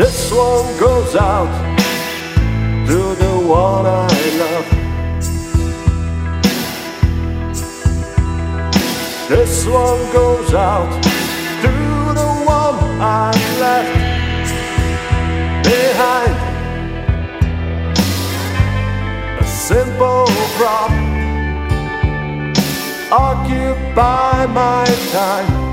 This one goes out to the one I love. This one goes out to the one I left behind. A simple prop occupy my time.